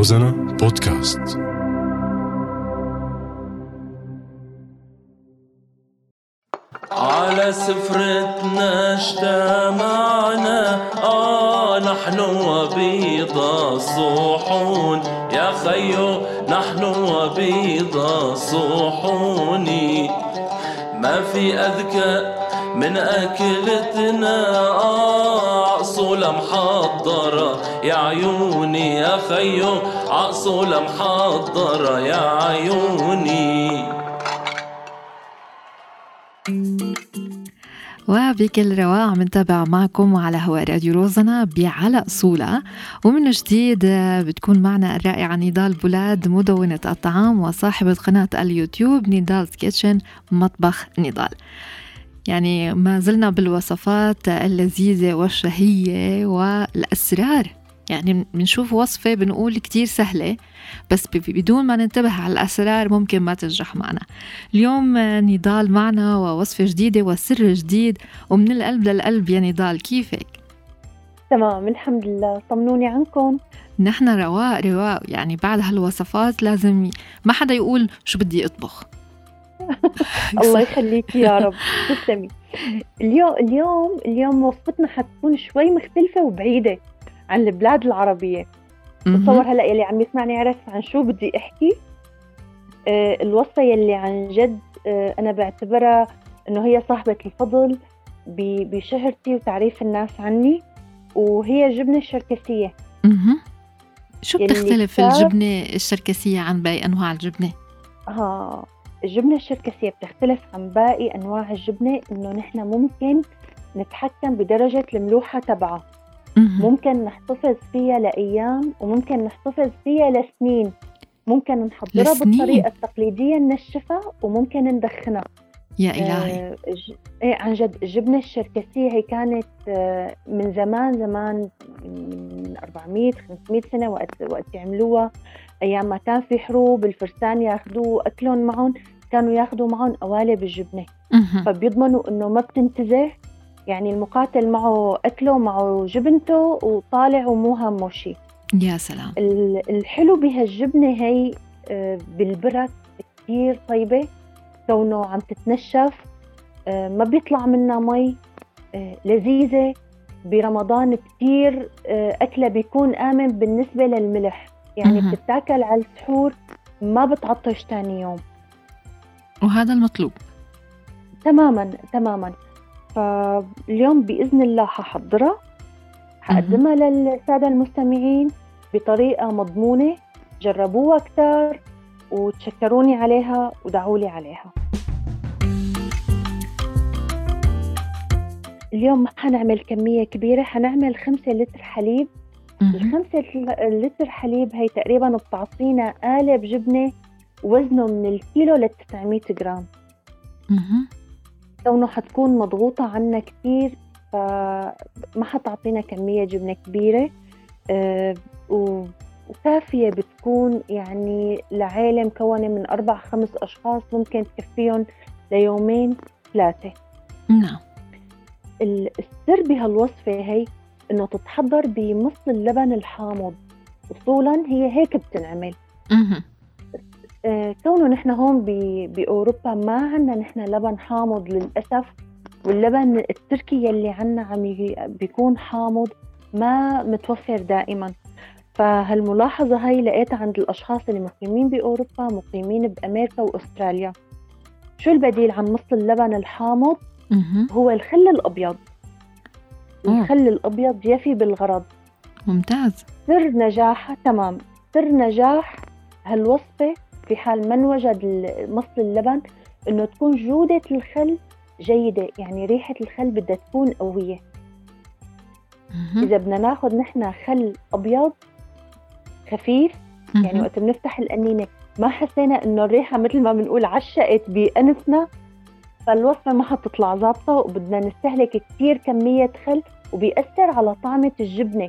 روزانا بودكاست. على سفرتنا اجتمعنا آه نحن وبيض الصحون. يا خيو نحن وبيض الصحون. ما في أذكى من أكلتنا عصولة محضرة. يا عيوني يا خيو عصولة محضرة. يا عيوني. وبكل رواق عم نتابع معكم على هواء راديو روزنا بعلق صولة. ومن جديد بتكون معنا الرائعة نضال بولاد مدونة الطعام وصاحبة قناة اليوتيوب نضال كيتشن مطبخ نضال. يعني ما زلنا بالوصفات اللذيذة والشهية والأسرار. يعني بنشوف وصفة بنقول كتير سهلة بس بدون ما ننتبه على الأسرار ممكن ما تنجح معنا. اليوم نضال معنا ووصفة جديدة وسر جديد ومن القلب للقلب يا نضال كيفك؟ تمام الحمد لله. طمنوني عنكم. نحن رواق رواق يعني بعد هالوصفات لازم ما حدا يقول شو بدي أطبخ. الله يخليك يا رب. تسلمي. اليوم اليوم اليوم وصفتنا حتكون شوي مختلفة وبعيدة عن البلاد العربية. بتصور هلا يلي عم يسمعني يعرف عن شو بدي أحكي. آه الوصفة يلي عن جد آه أنا بعتبرها إنه هي صاحبة الفضل بشهرتي وتعريف الناس عني وهي الجبنة الشركسية. شو بتختلف الجبنة الشركسية عن باقي أنواع الجبنة؟ آه. الجبنة الشركسية بتختلف عن باقي أنواع الجبنة إنه نحن ممكن نتحكم بدرجة الملوحة تبعها. ممكن نحتفظ فيها لأيام وممكن نحتفظ فيها لسنين. ممكن نحضرها لسنين. بالطريقة التقليدية ننشفها وممكن ندخنها. يا إلهي. آه إيه عن جد الجبنة الشركسية هي كانت آه من زمان زمان من 400 500 سنة وقت وقت يعملوها. أيام ما كان في حروب الفرسان ياخذوا أكلهم معهم كانوا ياخذوا معهم قوالب الجبنة. فبيضمنوا إنه ما بتنتزه يعني المقاتل معه أكله معه جبنته وطالع ومو همه شيء يا سلام. الحلو بهالجبنة هي آه، بالبرك كثير طيبة. كونه عم تتنشف آه، ما بيطلع منها مي آه، لذيذة. برمضان كثير أكله بيكون آمن بالنسبة للملح. يعني مه. بتتاكل على السحور ما بتعطش تاني يوم. وهذا المطلوب. تماما تماما. فاليوم بإذن الله ححضرها حقدمها للسادة المستمعين بطريقة مضمونة. جربوها كتار وتشكروني عليها ودعولي عليها. اليوم ما حنعمل كمية كبيرة حنعمل خمسة لتر حليب. الخمسة لتر حليب هي تقريبا بتعطينا قالب جبنة وزنه من الكيلو ل 900 جرام. كونه حتكون مضغوطة عنا كثير فما حتعطينا كمية جبنة كبيرة. أه وكافية بتكون يعني لعائلة مكونة من أربع خمس أشخاص ممكن تكفيهم ليومين ثلاثة. نعم. السر بهالوصفة هي إنه تتحضر بمص اللبن الحامض. اصولا هي هيك بتنعمل. آه كونه نحن هون بأوروبا ما عندنا نحن لبن حامض للأسف واللبن التركي يلي عندنا عم بيكون حامض ما متوفر دائما. فهالملاحظة هاي لقيتها عند الأشخاص اللي مقيمين بأوروبا مقيمين بأمريكا وأستراليا. شو البديل عن مص اللبن الحامض؟ هو الخل الأبيض. الخل الأبيض يفي بالغرض. ممتاز. سر نجاحها تمام. سر نجاح هالوصفة في حال ما انوجد مص اللبن إنه تكون جودة الخل جيدة يعني ريحة الخل بدها تكون قوية. إذا بدنا ناخذ نحن خل أبيض خفيف يعني وقت بنفتح القنينة ما حسينا إنه الريحة مثل ما بنقول عشقت بأنفنا. فالوصفة ما حتطلع ظابطة وبدنا نستهلك كثير كمية خل وبيأثر على طعمة الجبنة.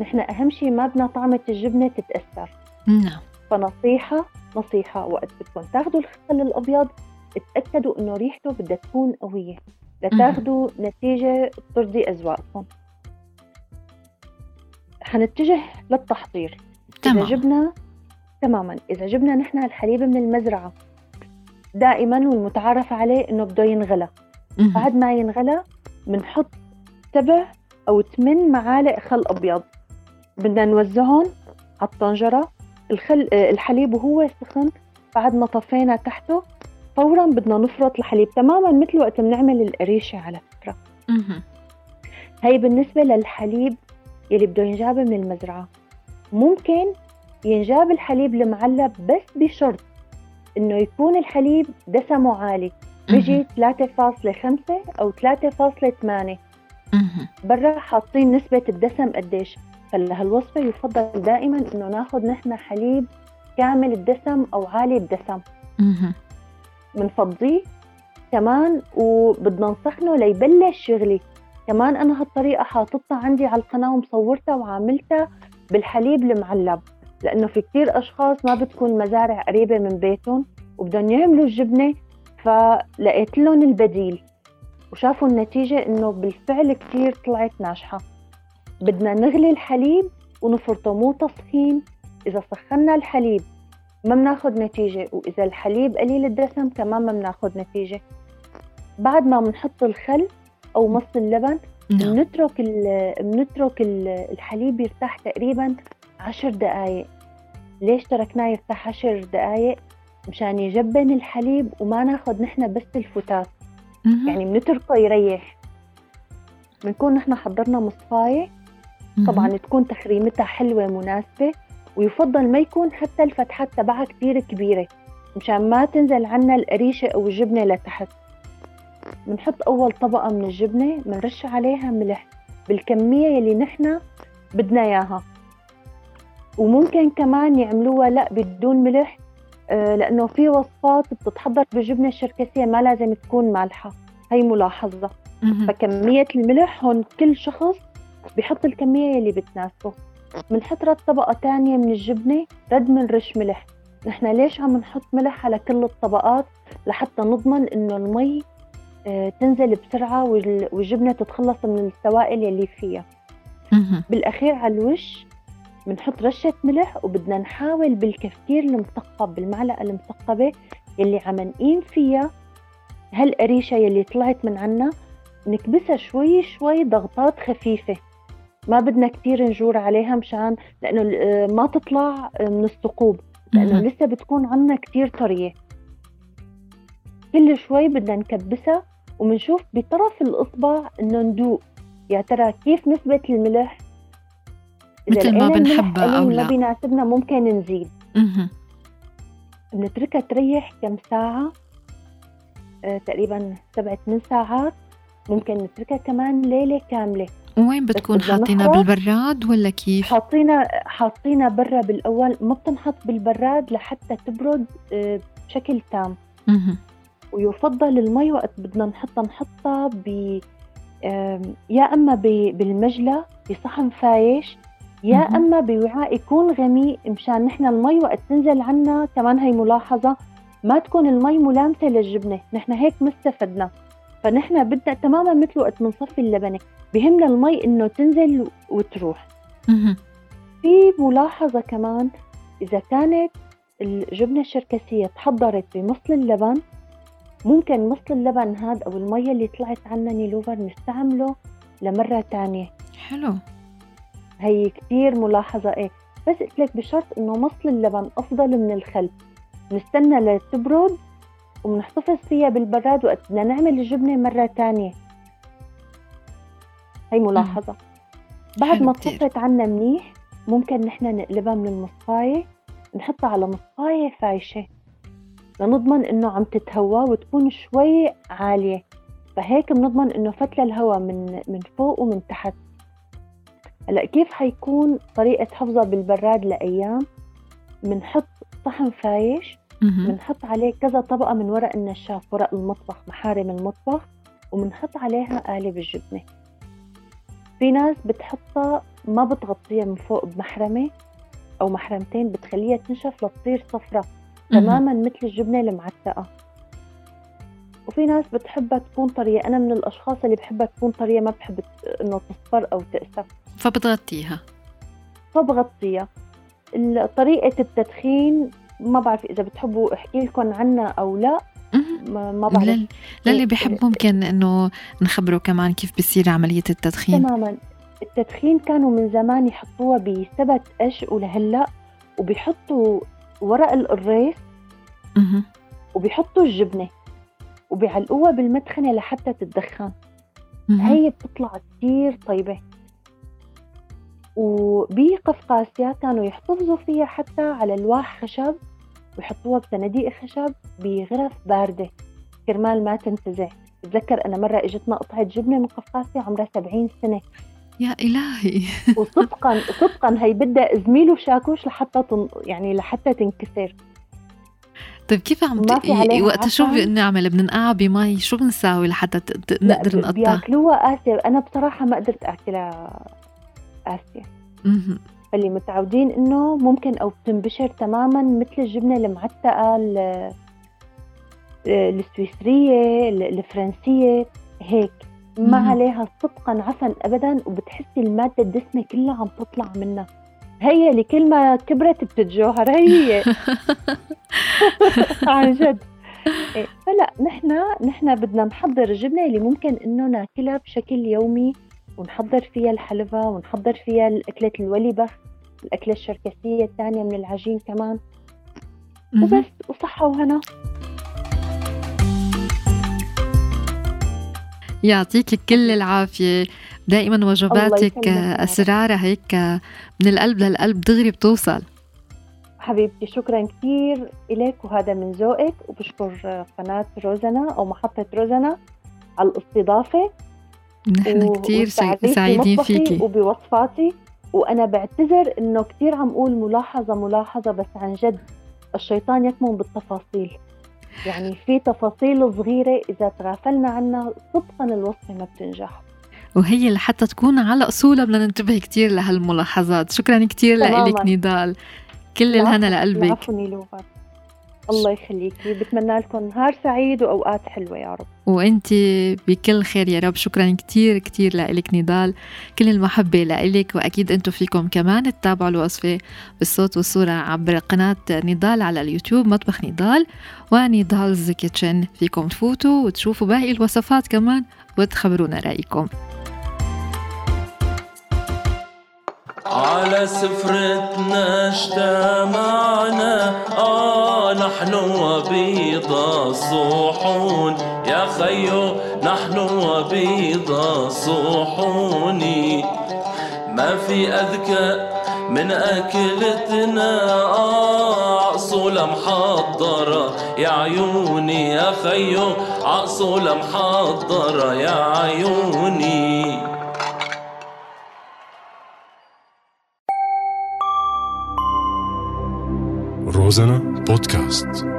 نحن أهم شيء ما بدنا طعمة الجبنة تتأثر. نعم. فنصيحة نصيحة وقت بدكم تاخذوا الخل الأبيض اتأكدوا إنه ريحته بدها تكون قوية. لتاخذوا نتيجة ترضي أذواقكم حنتجه للتحضير. تمام. إذا جبنا تماما. إذا جبنا نحن الحليب من المزرعة دائما والمتعارف عليه إنه بده ينغلى بعد ما ينغلى بنحط سبع أو ثمان معالق خل أبيض. بدنا نوزعهم على الطنجرة. الخل الحليب وهو سخن. بعد ما طفينا تحته. فورا بدنا نفرط الحليب تماما مثل وقت بنعمل القريشة على فكرة. هي بالنسبة للحليب يلي بده ينجاب من المزرعة. ممكن ينجاب الحليب المعلب بس بشرط إنه يكون الحليب دسمه عالي. بيجي 3.5 أو 3.8 برا حاطين نسبة الدسم قديش. فلهالوصفة يفضل دائما إنه ناخذ نحن حليب كامل الدسم أو عالي الدسم. بنفضيه كمان وبدنا نسخنه ليبلش يغلي. كمان أنا هالطريقة حاططها عندي على القناة ومصورتها وعاملتها بالحليب المعلب. لأنه في كتير أشخاص ما بتكون مزارع قريبة من بيتهم وبدهم يعملوا الجبنة فلقيت لهم البديل وشافوا النتيجة إنه بالفعل كتير طلعت ناجحة. بدنا نغلي الحليب ونفرطه مو تسخين. إذا سخنا الحليب ما بناخد نتيجة وإذا الحليب قليل الدسم كمان ما بناخد نتيجة. بعد ما بنحط الخل أو مص اللبن نعم. بنترك بنترك الحليب يرتاح تقريبا عشر دقايق. ليش تركناه يرتاح عشر دقايق؟ مشان يجبن الحليب وما ناخد نحن بس الفتات. يعني بنتركه يريح. بنكون نحن حضرنا مصفاية. طبعا تكون تخريمتها حلوة مناسبة ويفضل ما يكون حتى الفتحات تبعها كتير كبيرة. مشان ما تنزل عنا القريشة أو الجبنة لتحت. بنحط أول طبقة من الجبنة بنرش عليها ملح بالكمية يلي نحن بدنا إياها. وممكن كمان يعملوها لا بدون ملح آه، لأنه في وصفات بتتحضر بالجبنة الشركسية ما لازم تكون مالحة. هي ملاحظة. فكمية الملح هون كل شخص بحط الكمية اللي بتناسبه. بنحط رد طبقة تانية من الجبنة رد من رش ملح. نحن ليش عم نحط ملح على كل الطبقات؟ لحتى نضمن إنه المي آه، تنزل بسرعة والجبنة تتخلص من السوائل اللي فيها. بالأخير على الوش بنحط رشة ملح وبدنا نحاول بالكفكير المثقب بالمعلقة المثقبة يلي عم نقيم فيها هالقريشة يلي طلعت من عنا نكبسها شوي شوي ضغطات خفيفة. ما بدنا كتير نجور عليها مشان لأنه ما تطلع من الثقوب لأنه لسه بتكون عنا كتير طرية. كل شوي بدنا نكبسها وبنشوف بطرف الإصبع إنه ندوق. يا ترى كيف نسبة الملح؟ مثل ما بنحبها أو لا ما بيناسبنا ممكن نزيد. بنتركها تريح كم ساعة؟ آه تقريبا سبعة ثمان ساعات. ممكن نتركها كمان ليلة كاملة. وين بتكون حاطينها بالبراد ولا كيف؟ حاطينها حاطينها برا بالأول. ما بتنحط بالبراد لحتى تبرد آه بشكل تام. ويفضل المي وقت بدنا نحطها نحطها ب يا إما بالمجلة بصحن فايش يا أما بوعاء يكون غميق مشان نحن المي وقت تنزل عنا كمان هي ملاحظة ما تكون المي ملامسة للجبنة نحن هيك ما استفدنا فنحن بدنا تماما مثل وقت بنصفي اللبنة بهمنا المي إنه تنزل وتروح. في ملاحظة كمان إذا كانت الجبنة الشركسية تحضرت بمصل اللبن ممكن مصل اللبن هذا أو المي اللي طلعت عنا نيلوفر نستعمله لمرة تانية. حلو. هي كثير ملاحظة إيه بس قلت لك بشرط إنه مصل اللبن أفضل من الخل. نستنى لتبرد وبنحتفظ فيها بالبراد وقت بدنا نعمل الجبنة مرة تانية. هي ملاحظة. بعد ما تصفت عنا منيح ممكن نحن نقلبها من المصفاية نحطها على مصفاية فايشة. لنضمن إنه عم تتهوى وتكون شوي عالية. فهيك بنضمن إنه فتلة الهواء من من فوق ومن تحت. هلأ كيف حيكون طريقة حفظها بالبراد لأيام؟ بنحط صحن فايش بنحط عليه كذا طبقة من ورق النشاف ورق المطبخ محارم المطبخ وبنحط عليها قالب الجبنة في ناس بتحطها ما بتغطيها من فوق بمحرمة أو محرمتين بتخليها تنشف لتصير صفرة تماما مثل الجبنة المعتقة. وفي ناس بتحبها تكون طرية. أنا من الأشخاص اللي بحبها تكون طرية ما بحب إنه تصفر أو تقسف. فبتغطيها. فبغطيها. طريقة التدخين ما بعرف إذا بتحبوا أحكي لكم عنها أو لا. ما بعرف. للي إيه، بيحب. ممكن إنه نخبره كمان كيف بصير عملية التدخين. تماما. التدخين كانوا من زمان يحطوها بسبت قش ولهلأ وبيحطوا ورق القريص وبيحطوا الجبنة وبيعلقوها بالمدخنة لحتى تتدخن. هي بتطلع كثير طيبة. وبقفقاسيا كانوا يحتفظوا فيها حتى على الواح خشب ويحطوها بصناديق خشب بغرف باردة. كرمال ما تنتزع. بتذكر أنا مرة إجتنا قطعة جبنة من قفقاسيا عمرها 70 سنة. يا إلهي. وصدقا صدقا هي بدها زميله شاكوش لحتى تن... يعني لحتى تنكسر. طيب كيف عم ت... وقت شو بنعمل بننقعها بمي شو بنساوي لحتى ت... نقدر نقطع؟ بياكلوها قاسية أنا بصراحة ما قدرت أكلها قاسية اللي متعودين إنه ممكن أو بتنبشر تماما مثل الجبنة المعتقة السويسرية الفرنسية هيك. ما عليها صدقا عفن ابدا وبتحسي المادة الدسمة كلها عم تطلع منها. هي اللي كل ما كبرت بتتجوهر هي. عن جد. إيه، فلا نحن نحن بدنا نحضر الجبنة اللي ممكن إنه ناكلها بشكل يومي ونحضر فيها الحلوى ونحضر فيها الأكلة الولبة الأكلة الشركسية الثانية من العجين كمان. وبس وصحة وهنا. يعطيك كل العافية. دائما وجباتك أسرارها هيك من القلب للقلب دغري بتوصل. حبيبتي شكرا كثير إليك وهذا من ذوقك. وبشكر قناة روزنا أو محطة روزنا على الاستضافة. نحن كثير سعيدين فيكي. وبوصفاتي وأنا بعتذر إنه كثير عم أقول ملاحظة ملاحظة بس عن جد الشيطان يكمن بالتفاصيل. يعني في تفاصيل صغيرة إذا تغافلنا عنها صدقا الوصفة ما بتنجح. وهي لحتى تكون على اصولها بدنا ننتبه كثير لهالملاحظات. شكرا كثير لك نضال. كل الهنا لقلبك. الله يخليكي. بتمنى لكم نهار سعيد وأوقات حلوة يا رب. وأنت بكل خير يا رب. شكرا كثير كثير لك نضال. كل المحبة لك وأكيد أنتم فيكم كمان. تتابعوا الوصفة بالصوت والصورة عبر قناة نضال على اليوتيوب مطبخ نضال. ونضالز كيتشن فيكم تفوتوا وتشوفوا باقي الوصفات كمان وتخبرونا رأيكم. على سفرتنا اجتمعنا آه نحن وبيض الصحون يا خيو نحن وبيض الصحون ما في أذكى من أكلتنا آه عصولة محضرة يا عيوني يا خيو عصولة محضرة يا عيوني. روزانا بودكاست